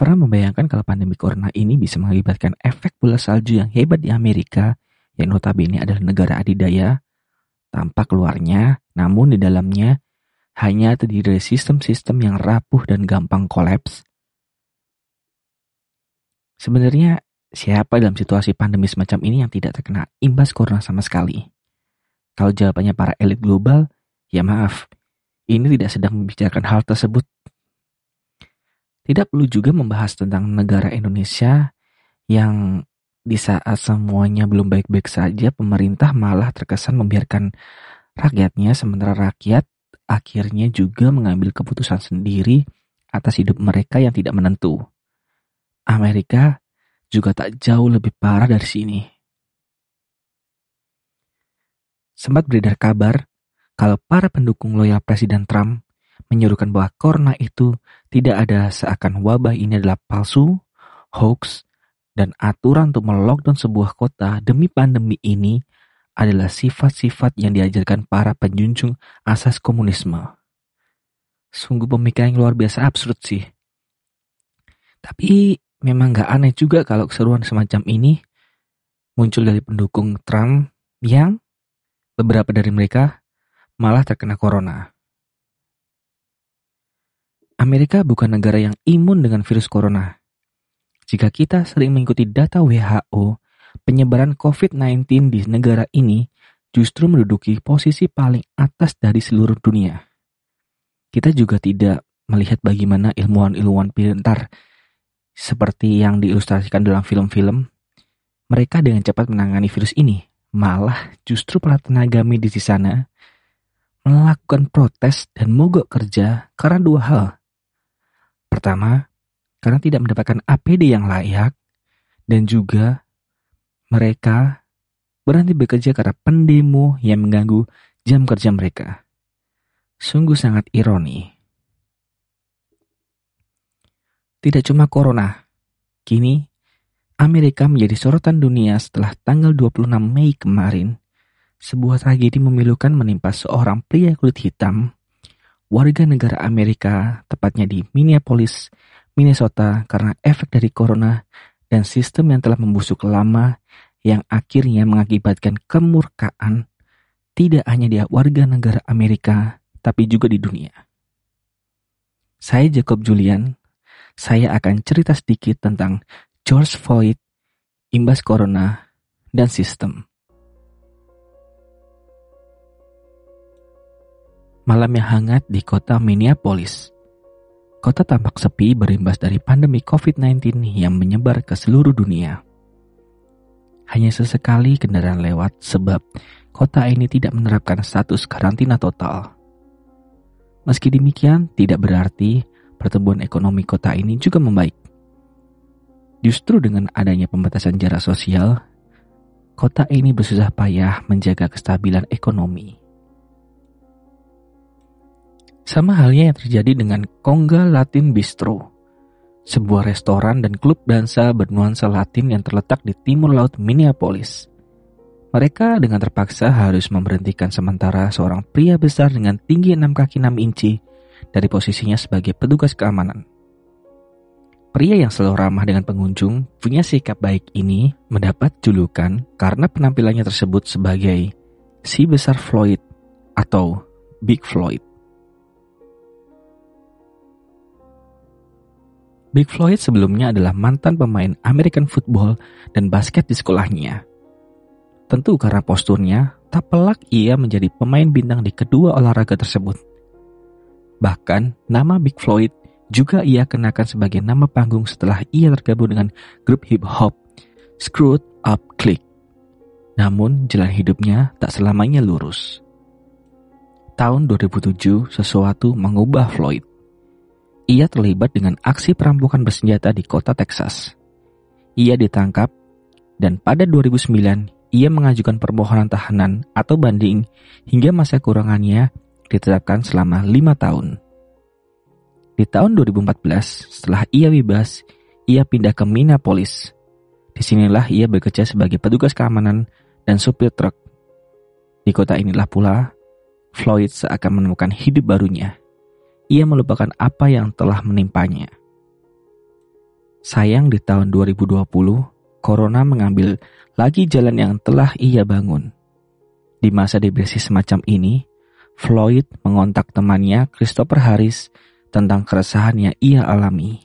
Pernah membayangkan kalau pandemi corona ini bisa mengakibatkan efek bola salju yang hebat di Amerika, yang notabene adalah negara adidaya, tanpa keluarnya, namun di dalamnya hanya terdiri dari sistem-sistem yang rapuh dan gampang kolaps? Sebenarnya, siapa dalam situasi pandemi semacam ini yang tidak terkena imbas corona sama sekali? Kalau jawabannya para elit global, ya maaf, ini tidak sedang membicarakan hal tersebut tidak perlu juga membahas tentang negara Indonesia yang di saat semuanya belum baik-baik saja, pemerintah malah terkesan membiarkan rakyatnya, sementara rakyat akhirnya juga mengambil keputusan sendiri atas hidup mereka yang tidak menentu. Amerika juga tak jauh lebih parah dari sini. Sempat beredar kabar kalau para pendukung loyal Presiden Trump menyuruhkan bahwa corona itu tidak ada seakan wabah ini adalah palsu, hoax, dan aturan untuk melockdown sebuah kota demi pandemi ini adalah sifat-sifat yang diajarkan para penjunjung asas komunisme. Sungguh pemikiran yang luar biasa absurd sih. Tapi memang gak aneh juga kalau keseruan semacam ini muncul dari pendukung Trump yang beberapa dari mereka malah terkena corona. Amerika bukan negara yang imun dengan virus corona. Jika kita sering mengikuti data WHO, penyebaran COVID-19 di negara ini justru menduduki posisi paling atas dari seluruh dunia. Kita juga tidak melihat bagaimana ilmuwan-ilmuwan pintar seperti yang diilustrasikan dalam film-film, mereka dengan cepat menangani virus ini. Malah justru para tenaga medis di sana melakukan protes dan mogok kerja karena dua hal. Pertama, karena tidak mendapatkan APD yang layak, dan juga mereka berhenti bekerja karena pendemo yang mengganggu jam kerja mereka. Sungguh sangat ironi. Tidak cuma corona, kini Amerika menjadi sorotan dunia setelah tanggal 26 Mei kemarin. Sebuah tragedi memilukan menimpa seorang pria kulit hitam warga negara Amerika, tepatnya di Minneapolis, Minnesota, karena efek dari corona dan sistem yang telah membusuk lama yang akhirnya mengakibatkan kemurkaan tidak hanya di warga negara Amerika, tapi juga di dunia. Saya Jacob Julian, saya akan cerita sedikit tentang George Floyd, imbas corona, dan sistem. Malam yang hangat di kota Minneapolis. Kota tampak sepi berimbas dari pandemi COVID-19 yang menyebar ke seluruh dunia. Hanya sesekali kendaraan lewat sebab kota ini tidak menerapkan status karantina total. Meski demikian, tidak berarti pertumbuhan ekonomi kota ini juga membaik. Justru dengan adanya pembatasan jarak sosial, kota ini bersusah payah menjaga kestabilan ekonomi. Sama halnya yang terjadi dengan Kongga Latin Bistro, sebuah restoran dan klub dansa bernuansa Latin yang terletak di timur laut Minneapolis. Mereka dengan terpaksa harus memberhentikan sementara seorang pria besar dengan tinggi 6 kaki 6 inci dari posisinya sebagai petugas keamanan. Pria yang selalu ramah dengan pengunjung punya sikap baik ini mendapat julukan karena penampilannya tersebut sebagai si besar Floyd atau Big Floyd. Big Floyd sebelumnya adalah mantan pemain American football dan basket di sekolahnya. Tentu karena posturnya, tak pelak ia menjadi pemain bintang di kedua olahraga tersebut. Bahkan, nama Big Floyd juga ia kenakan sebagai nama panggung setelah ia tergabung dengan grup hip hop Screwed Up Click. Namun, jalan hidupnya tak selamanya lurus. Tahun 2007, sesuatu mengubah Floyd ia terlibat dengan aksi perampokan bersenjata di kota Texas. Ia ditangkap dan pada 2009 ia mengajukan permohonan tahanan atau banding hingga masa kurangannya ditetapkan selama lima tahun. Di tahun 2014, setelah ia bebas, ia pindah ke Minneapolis. Di sinilah ia bekerja sebagai petugas keamanan dan supir truk. Di kota inilah pula, Floyd seakan menemukan hidup barunya ia melupakan apa yang telah menimpanya. Sayang di tahun 2020, Corona mengambil lagi jalan yang telah ia bangun. Di masa depresi semacam ini, Floyd mengontak temannya Christopher Harris tentang keresahan yang ia alami.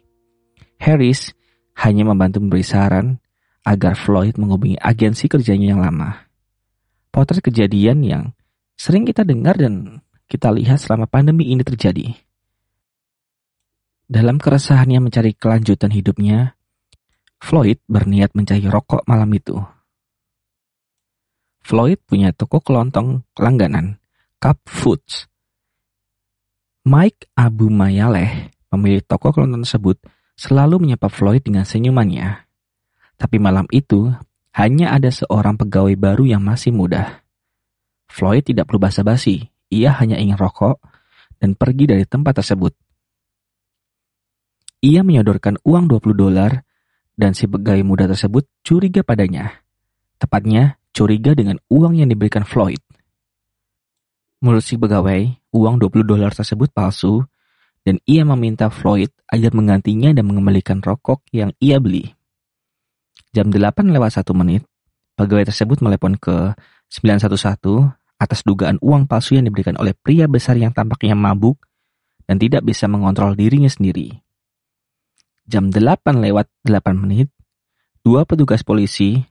Harris hanya membantu memberi saran agar Floyd menghubungi agensi kerjanya yang lama. Potret kejadian yang sering kita dengar dan kita lihat selama pandemi ini terjadi. Dalam keresahannya mencari kelanjutan hidupnya, Floyd berniat mencari rokok malam itu. Floyd punya toko kelontong langganan, Cup Foods. Mike Abu Mayaleh, pemilik toko kelontong tersebut, selalu menyapa Floyd dengan senyumannya. Tapi malam itu, hanya ada seorang pegawai baru yang masih muda. Floyd tidak perlu basa-basi, ia hanya ingin rokok dan pergi dari tempat tersebut. Ia menyodorkan uang 20 dolar dan si pegawai muda tersebut curiga padanya. Tepatnya, curiga dengan uang yang diberikan Floyd. Menurut si pegawai, uang 20 dolar tersebut palsu dan ia meminta Floyd agar menggantinya dan mengembalikan rokok yang ia beli. Jam 8 lewat 1 menit, pegawai tersebut melepon ke 911 atas dugaan uang palsu yang diberikan oleh pria besar yang tampaknya mabuk dan tidak bisa mengontrol dirinya sendiri jam 8 lewat 8 menit, dua petugas polisi,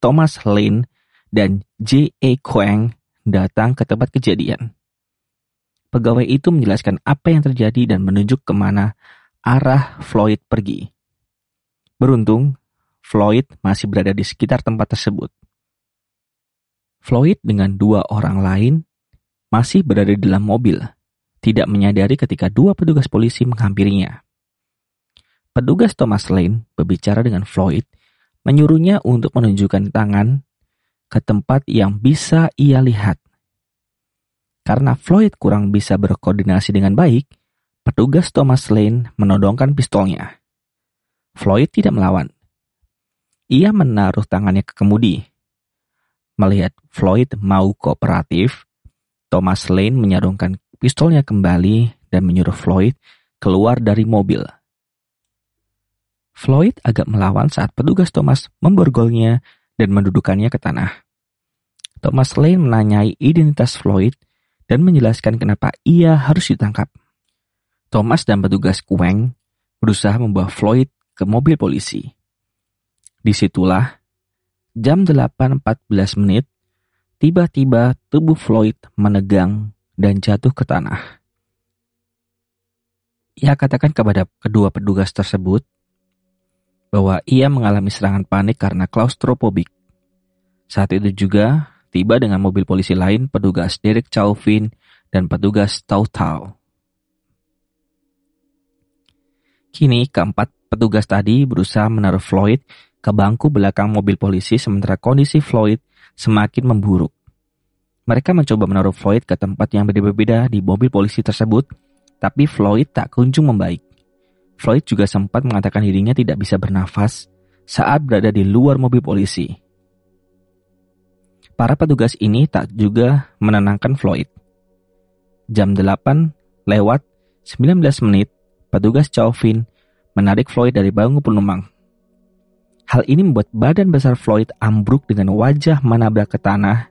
Thomas Lane dan J.A. Kwang, datang ke tempat kejadian. Pegawai itu menjelaskan apa yang terjadi dan menunjuk ke mana arah Floyd pergi. Beruntung, Floyd masih berada di sekitar tempat tersebut. Floyd dengan dua orang lain masih berada di dalam mobil, tidak menyadari ketika dua petugas polisi menghampirinya. Petugas Thomas Lane berbicara dengan Floyd, menyuruhnya untuk menunjukkan tangan ke tempat yang bisa ia lihat. Karena Floyd kurang bisa berkoordinasi dengan baik, petugas Thomas Lane menodongkan pistolnya. Floyd tidak melawan. Ia menaruh tangannya ke kemudi. Melihat Floyd mau kooperatif, Thomas Lane menyarungkan pistolnya kembali dan menyuruh Floyd keluar dari mobil. Floyd agak melawan saat petugas Thomas memborgolnya dan mendudukannya ke tanah. Thomas Lane menanyai identitas Floyd dan menjelaskan kenapa ia harus ditangkap. Thomas dan petugas Kueng berusaha membawa Floyd ke mobil polisi. Di situlah, jam 8.14 menit, tiba-tiba tubuh Floyd menegang dan jatuh ke tanah. Ia katakan kepada kedua petugas tersebut bahwa ia mengalami serangan panik karena klaustrofobik. Saat itu juga, tiba dengan mobil polisi lain petugas Derek Chauvin dan petugas Tau Tau. Kini keempat petugas tadi berusaha menaruh Floyd ke bangku belakang mobil polisi sementara kondisi Floyd semakin memburuk. Mereka mencoba menaruh Floyd ke tempat yang berbeda-beda di mobil polisi tersebut, tapi Floyd tak kunjung membaik. Floyd juga sempat mengatakan dirinya tidak bisa bernafas saat berada di luar mobil polisi. Para petugas ini tak juga menenangkan Floyd. Jam 8 lewat 19 menit, petugas Chauvin menarik Floyd dari bangku penumpang. Hal ini membuat badan besar Floyd ambruk dengan wajah menabrak ke tanah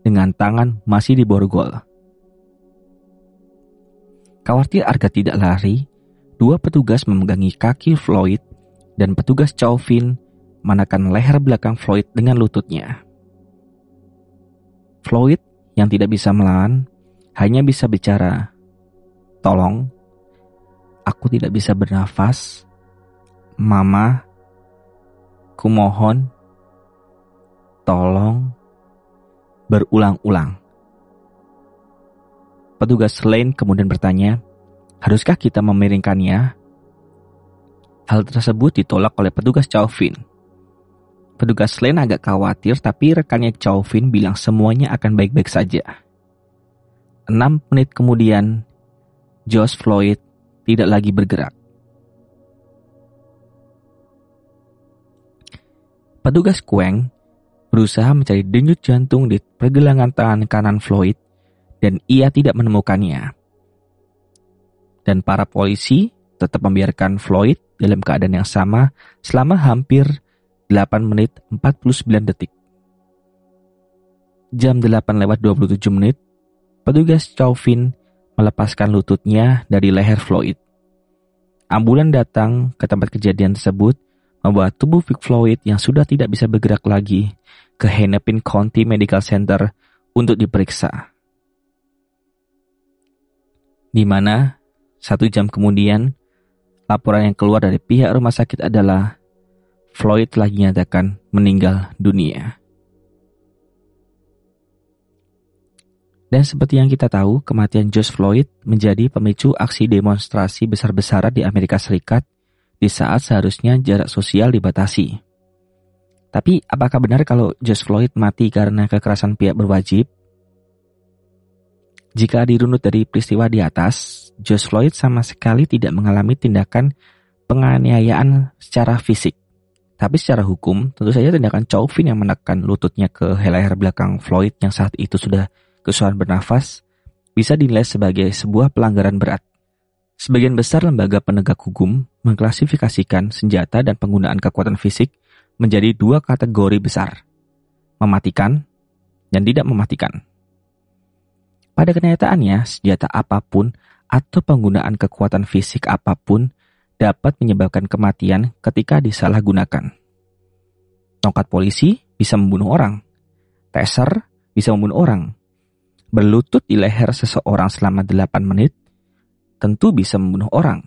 dengan tangan masih di borgol. Khawatir Arga tidak lari, Dua petugas memegangi kaki Floyd dan petugas Chauvin menekan leher belakang Floyd dengan lututnya. Floyd yang tidak bisa melawan hanya bisa bicara, "Tolong, aku tidak bisa bernafas. Mama, kumohon, tolong." Berulang-ulang. Petugas Lane kemudian bertanya, Haruskah kita memiringkannya? Hal tersebut ditolak oleh petugas Chauvin. Petugas Lane agak khawatir tapi rekannya Chauvin bilang semuanya akan baik-baik saja. Enam menit kemudian, Josh Floyd tidak lagi bergerak. Petugas Queng berusaha mencari denyut jantung di pergelangan tangan kanan Floyd dan ia tidak menemukannya dan para polisi tetap membiarkan Floyd dalam keadaan yang sama selama hampir 8 menit 49 detik. Jam 8 lewat 27 menit, petugas Chauvin melepaskan lututnya dari leher Floyd. Ambulan datang ke tempat kejadian tersebut membawa tubuh Vic Floyd yang sudah tidak bisa bergerak lagi ke Hennepin County Medical Center untuk diperiksa. Di mana satu jam kemudian laporan yang keluar dari pihak rumah sakit adalah Floyd telah dinyatakan meninggal dunia. Dan seperti yang kita tahu, kematian George Floyd menjadi pemicu aksi demonstrasi besar-besaran di Amerika Serikat di saat seharusnya jarak sosial dibatasi. Tapi apakah benar kalau George Floyd mati karena kekerasan pihak berwajib? Jika dirunut dari peristiwa di atas, George Floyd sama sekali tidak mengalami tindakan penganiayaan secara fisik. Tapi secara hukum, tentu saja tindakan Chauvin yang menekan lututnya ke leher belakang Floyd yang saat itu sudah kesusahan bernafas bisa dinilai sebagai sebuah pelanggaran berat. Sebagian besar lembaga penegak hukum mengklasifikasikan senjata dan penggunaan kekuatan fisik menjadi dua kategori besar, mematikan dan tidak mematikan. Pada kenyataannya, senjata apa pun atau penggunaan kekuatan fisik apa pun dapat menyebabkan kematian ketika disalahgunakan. Tongkat polisi bisa membunuh orang, taser bisa membunuh orang, berlutut di leher seseorang selama 8 menit tentu bisa membunuh orang.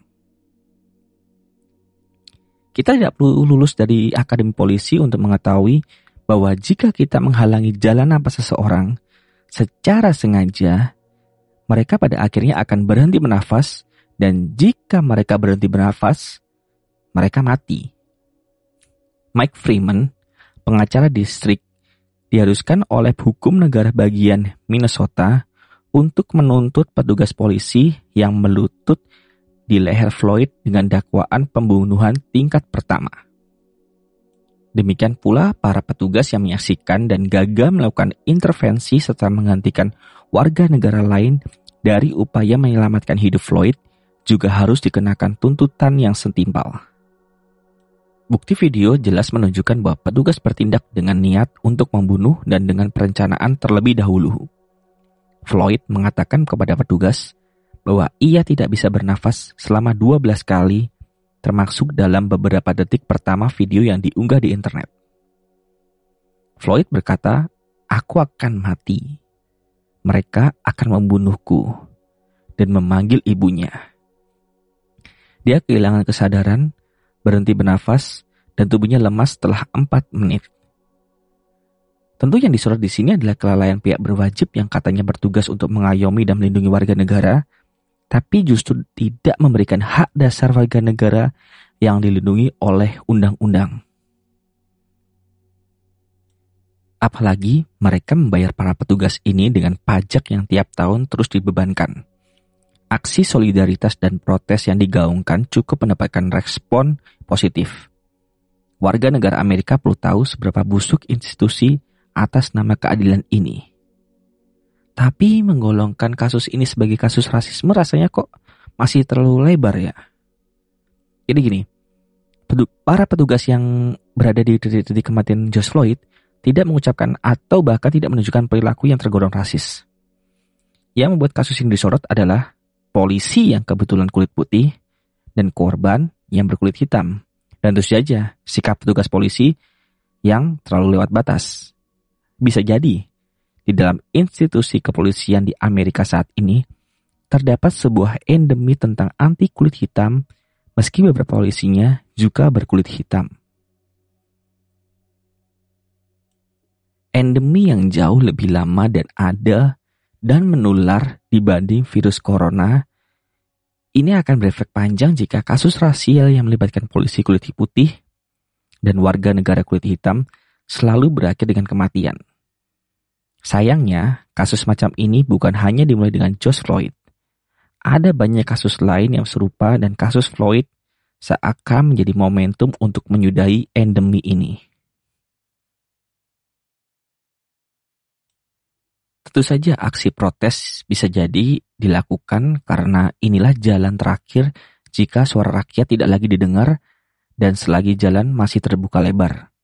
Kita tidak perlu lulus dari akademi polisi untuk mengetahui bahwa jika kita menghalangi jalan napas seseorang secara sengaja, mereka pada akhirnya akan berhenti bernafas dan jika mereka berhenti bernafas, mereka mati. Mike Freeman, pengacara distrik, diharuskan oleh hukum negara bagian Minnesota untuk menuntut petugas polisi yang melutut di leher Floyd dengan dakwaan pembunuhan tingkat pertama. Demikian pula para petugas yang menyaksikan dan gagal melakukan intervensi serta menggantikan warga negara lain dari upaya menyelamatkan hidup Floyd juga harus dikenakan tuntutan yang setimpal. Bukti video jelas menunjukkan bahwa petugas bertindak dengan niat untuk membunuh dan dengan perencanaan terlebih dahulu. Floyd mengatakan kepada petugas bahwa ia tidak bisa bernafas selama 12 kali, termasuk dalam beberapa detik pertama video yang diunggah di internet. Floyd berkata, "Aku akan mati. Mereka akan membunuhku." Dan memanggil ibunya. Dia kehilangan kesadaran, berhenti bernafas, dan tubuhnya lemas setelah 4 menit. Tentu yang disorot di sini adalah kelalaian pihak berwajib yang katanya bertugas untuk mengayomi dan melindungi warga negara, tapi justru tidak memberikan hak dasar warga negara yang dilindungi oleh undang-undang. Apalagi mereka membayar para petugas ini dengan pajak yang tiap tahun terus dibebankan. Aksi solidaritas dan protes yang digaungkan cukup mendapatkan respon positif. Warga negara Amerika perlu tahu seberapa busuk institusi atas nama keadilan ini. Tapi menggolongkan kasus ini sebagai kasus rasisme rasanya kok masih terlalu lebar ya. Jadi gini, para petugas yang berada di titik-titik kematian George Floyd tidak mengucapkan atau bahkan tidak menunjukkan perilaku yang tergolong rasis. Yang membuat kasus ini disorot adalah polisi yang kebetulan kulit putih dan korban yang berkulit hitam. Dan tentu saja sikap petugas polisi yang terlalu lewat batas. Bisa jadi di dalam institusi kepolisian di Amerika saat ini, terdapat sebuah endemi tentang anti kulit hitam, meski beberapa polisinya juga berkulit hitam. Endemi yang jauh lebih lama dan ada dan menular dibanding virus corona, ini akan berefek panjang jika kasus rasial yang melibatkan polisi kulit putih dan warga negara kulit hitam selalu berakhir dengan kematian. Sayangnya, kasus macam ini bukan hanya dimulai dengan George Floyd. Ada banyak kasus lain yang serupa dan kasus Floyd seakan menjadi momentum untuk menyudahi endemi ini. Tentu saja aksi protes bisa jadi dilakukan karena inilah jalan terakhir jika suara rakyat tidak lagi didengar dan selagi jalan masih terbuka lebar.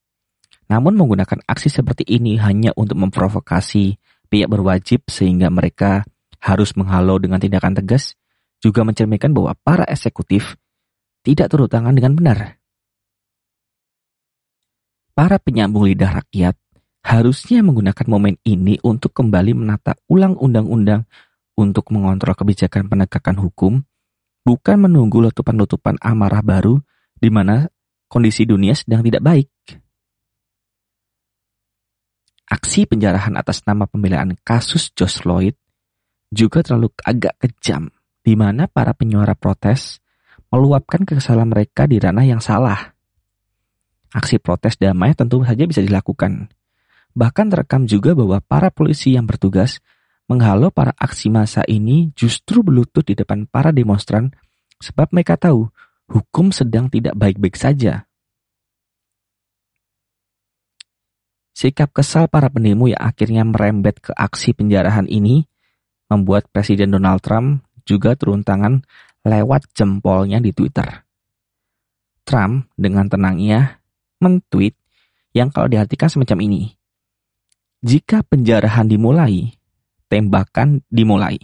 Namun menggunakan aksi seperti ini hanya untuk memprovokasi pihak berwajib sehingga mereka harus menghalau dengan tindakan tegas juga mencerminkan bahwa para eksekutif tidak turut tangan dengan benar. Para penyambung lidah rakyat harusnya menggunakan momen ini untuk kembali menata ulang undang-undang untuk mengontrol kebijakan penegakan hukum, bukan menunggu letupan-letupan amarah baru di mana kondisi dunia sedang tidak baik. Aksi penjarahan atas nama pembelaan kasus George Floyd juga terlalu agak kejam, di mana para penyuara protes meluapkan kekesalan mereka di ranah yang salah. Aksi protes damai tentu saja bisa dilakukan, Bahkan terekam juga bahwa para polisi yang bertugas menghalau para aksi massa ini justru berlutut di depan para demonstran sebab mereka tahu hukum sedang tidak baik-baik saja. Sikap kesal para pendemo yang akhirnya merembet ke aksi penjarahan ini membuat Presiden Donald Trump juga turun tangan lewat jempolnya di Twitter. Trump dengan tenangnya mentweet yang kalau diartikan semacam ini. Jika penjarahan dimulai, tembakan dimulai.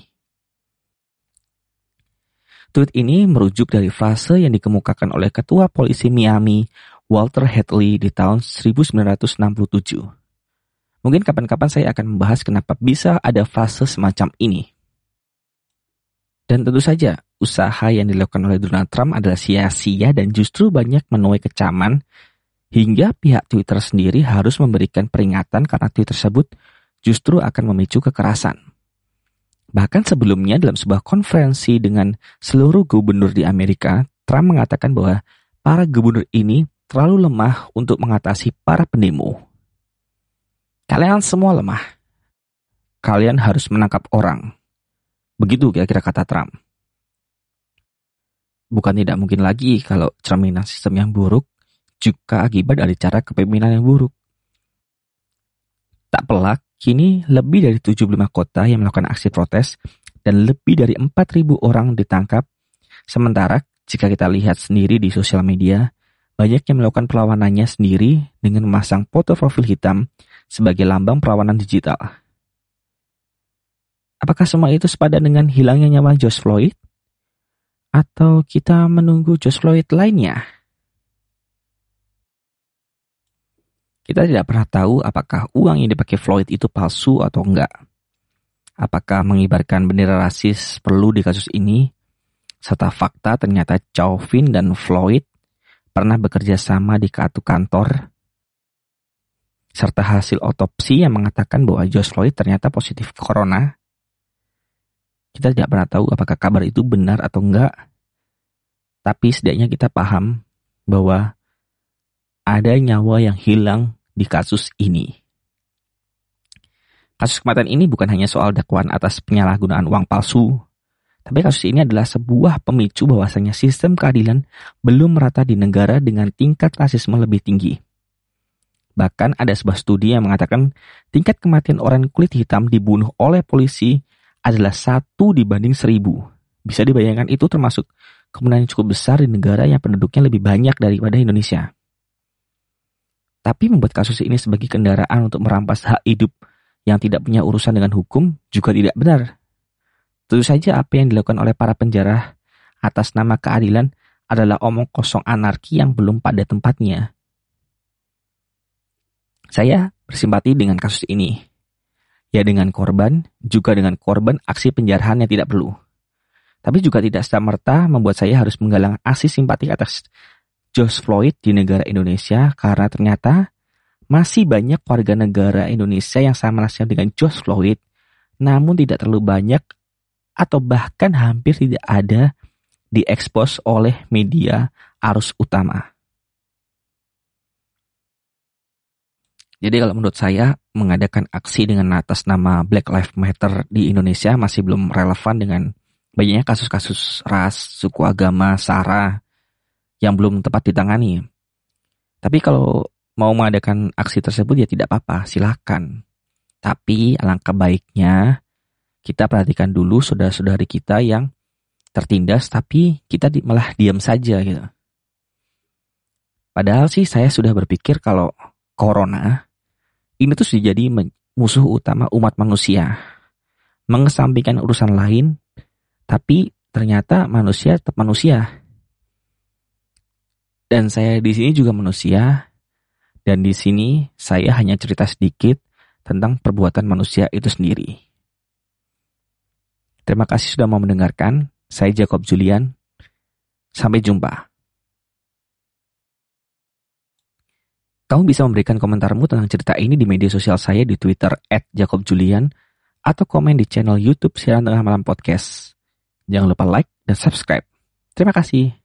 Tweet ini merujuk dari frase yang dikemukakan oleh Ketua Polisi Miami, Walter Hadley di tahun 1967. Mungkin kapan-kapan saya akan membahas kenapa bisa ada frase semacam ini. Dan tentu saja, usaha yang dilakukan oleh Donald Trump adalah sia-sia dan justru banyak menuai kecaman Hingga pihak Twitter sendiri harus memberikan peringatan karena tweet tersebut justru akan memicu kekerasan. Bahkan sebelumnya dalam sebuah konferensi dengan seluruh gubernur di Amerika, Trump mengatakan bahwa para gubernur ini terlalu lemah untuk mengatasi para pendemo. Kalian semua lemah. Kalian harus menangkap orang. Begitu kira-kira kata Trump. Bukan tidak mungkin lagi kalau cerminan sistem yang buruk juga akibat dari cara kepemimpinan yang buruk. Tak pelak, kini lebih dari 75 kota yang melakukan aksi protes dan lebih dari 4.000 orang ditangkap. Sementara jika kita lihat sendiri di sosial media, banyak yang melakukan perlawanannya sendiri dengan memasang foto profil hitam sebagai lambang perlawanan digital. Apakah semua itu sepadan dengan hilangnya nyawa George Floyd? Atau kita menunggu George Floyd lainnya? Kita tidak pernah tahu apakah uang yang dipakai Floyd itu palsu atau enggak. Apakah mengibarkan bendera rasis perlu di kasus ini? Serta fakta ternyata Chauvin dan Floyd pernah bekerja sama di katu kantor serta hasil otopsi yang mengatakan bahwa George Floyd ternyata positif corona. Kita tidak pernah tahu apakah kabar itu benar atau enggak. Tapi setidaknya kita paham bahwa ada nyawa yang hilang di kasus ini. Kasus kematian ini bukan hanya soal dakwaan atas penyalahgunaan uang palsu, tapi kasus ini adalah sebuah pemicu bahwasanya sistem keadilan belum merata di negara dengan tingkat rasisme lebih tinggi. Bahkan ada sebuah studi yang mengatakan tingkat kematian orang kulit hitam dibunuh oleh polisi adalah satu dibanding seribu. Bisa dibayangkan itu termasuk kemenangan cukup besar di negara yang penduduknya lebih banyak daripada Indonesia. Tapi membuat kasus ini sebagai kendaraan untuk merampas hak hidup yang tidak punya urusan dengan hukum juga tidak benar. Tentu saja apa yang dilakukan oleh para penjara atas nama keadilan adalah omong kosong anarki yang belum pada tempatnya. Saya bersimpati dengan kasus ini. Ya dengan korban, juga dengan korban aksi penjarahan yang tidak perlu. Tapi juga tidak serta-merta membuat saya harus menggalang aksi simpati atas George Floyd di negara Indonesia karena ternyata masih banyak warga negara Indonesia yang sama nasibnya dengan George Floyd, namun tidak terlalu banyak atau bahkan hampir tidak ada diekspos oleh media arus utama. Jadi kalau menurut saya mengadakan aksi dengan atas nama Black Lives Matter di Indonesia masih belum relevan dengan banyaknya kasus-kasus ras, suku agama, sara yang belum tepat ditangani. Tapi kalau mau mengadakan aksi tersebut ya tidak apa-apa, silahkan. Tapi alangkah baiknya kita perhatikan dulu saudara-saudari kita yang tertindas tapi kita di, malah diam saja gitu. Padahal sih saya sudah berpikir kalau corona ini tuh sudah jadi musuh utama umat manusia. Mengesampingkan urusan lain, tapi ternyata manusia tetap manusia. Dan saya di sini juga manusia, dan di sini saya hanya cerita sedikit tentang perbuatan manusia itu sendiri. Terima kasih sudah mau mendengarkan. Saya Jacob Julian. Sampai jumpa. Kamu bisa memberikan komentarmu tentang cerita ini di media sosial saya di Twitter @jacobjulian atau komen di channel YouTube Siaran Tengah Malam Podcast. Jangan lupa like dan subscribe. Terima kasih.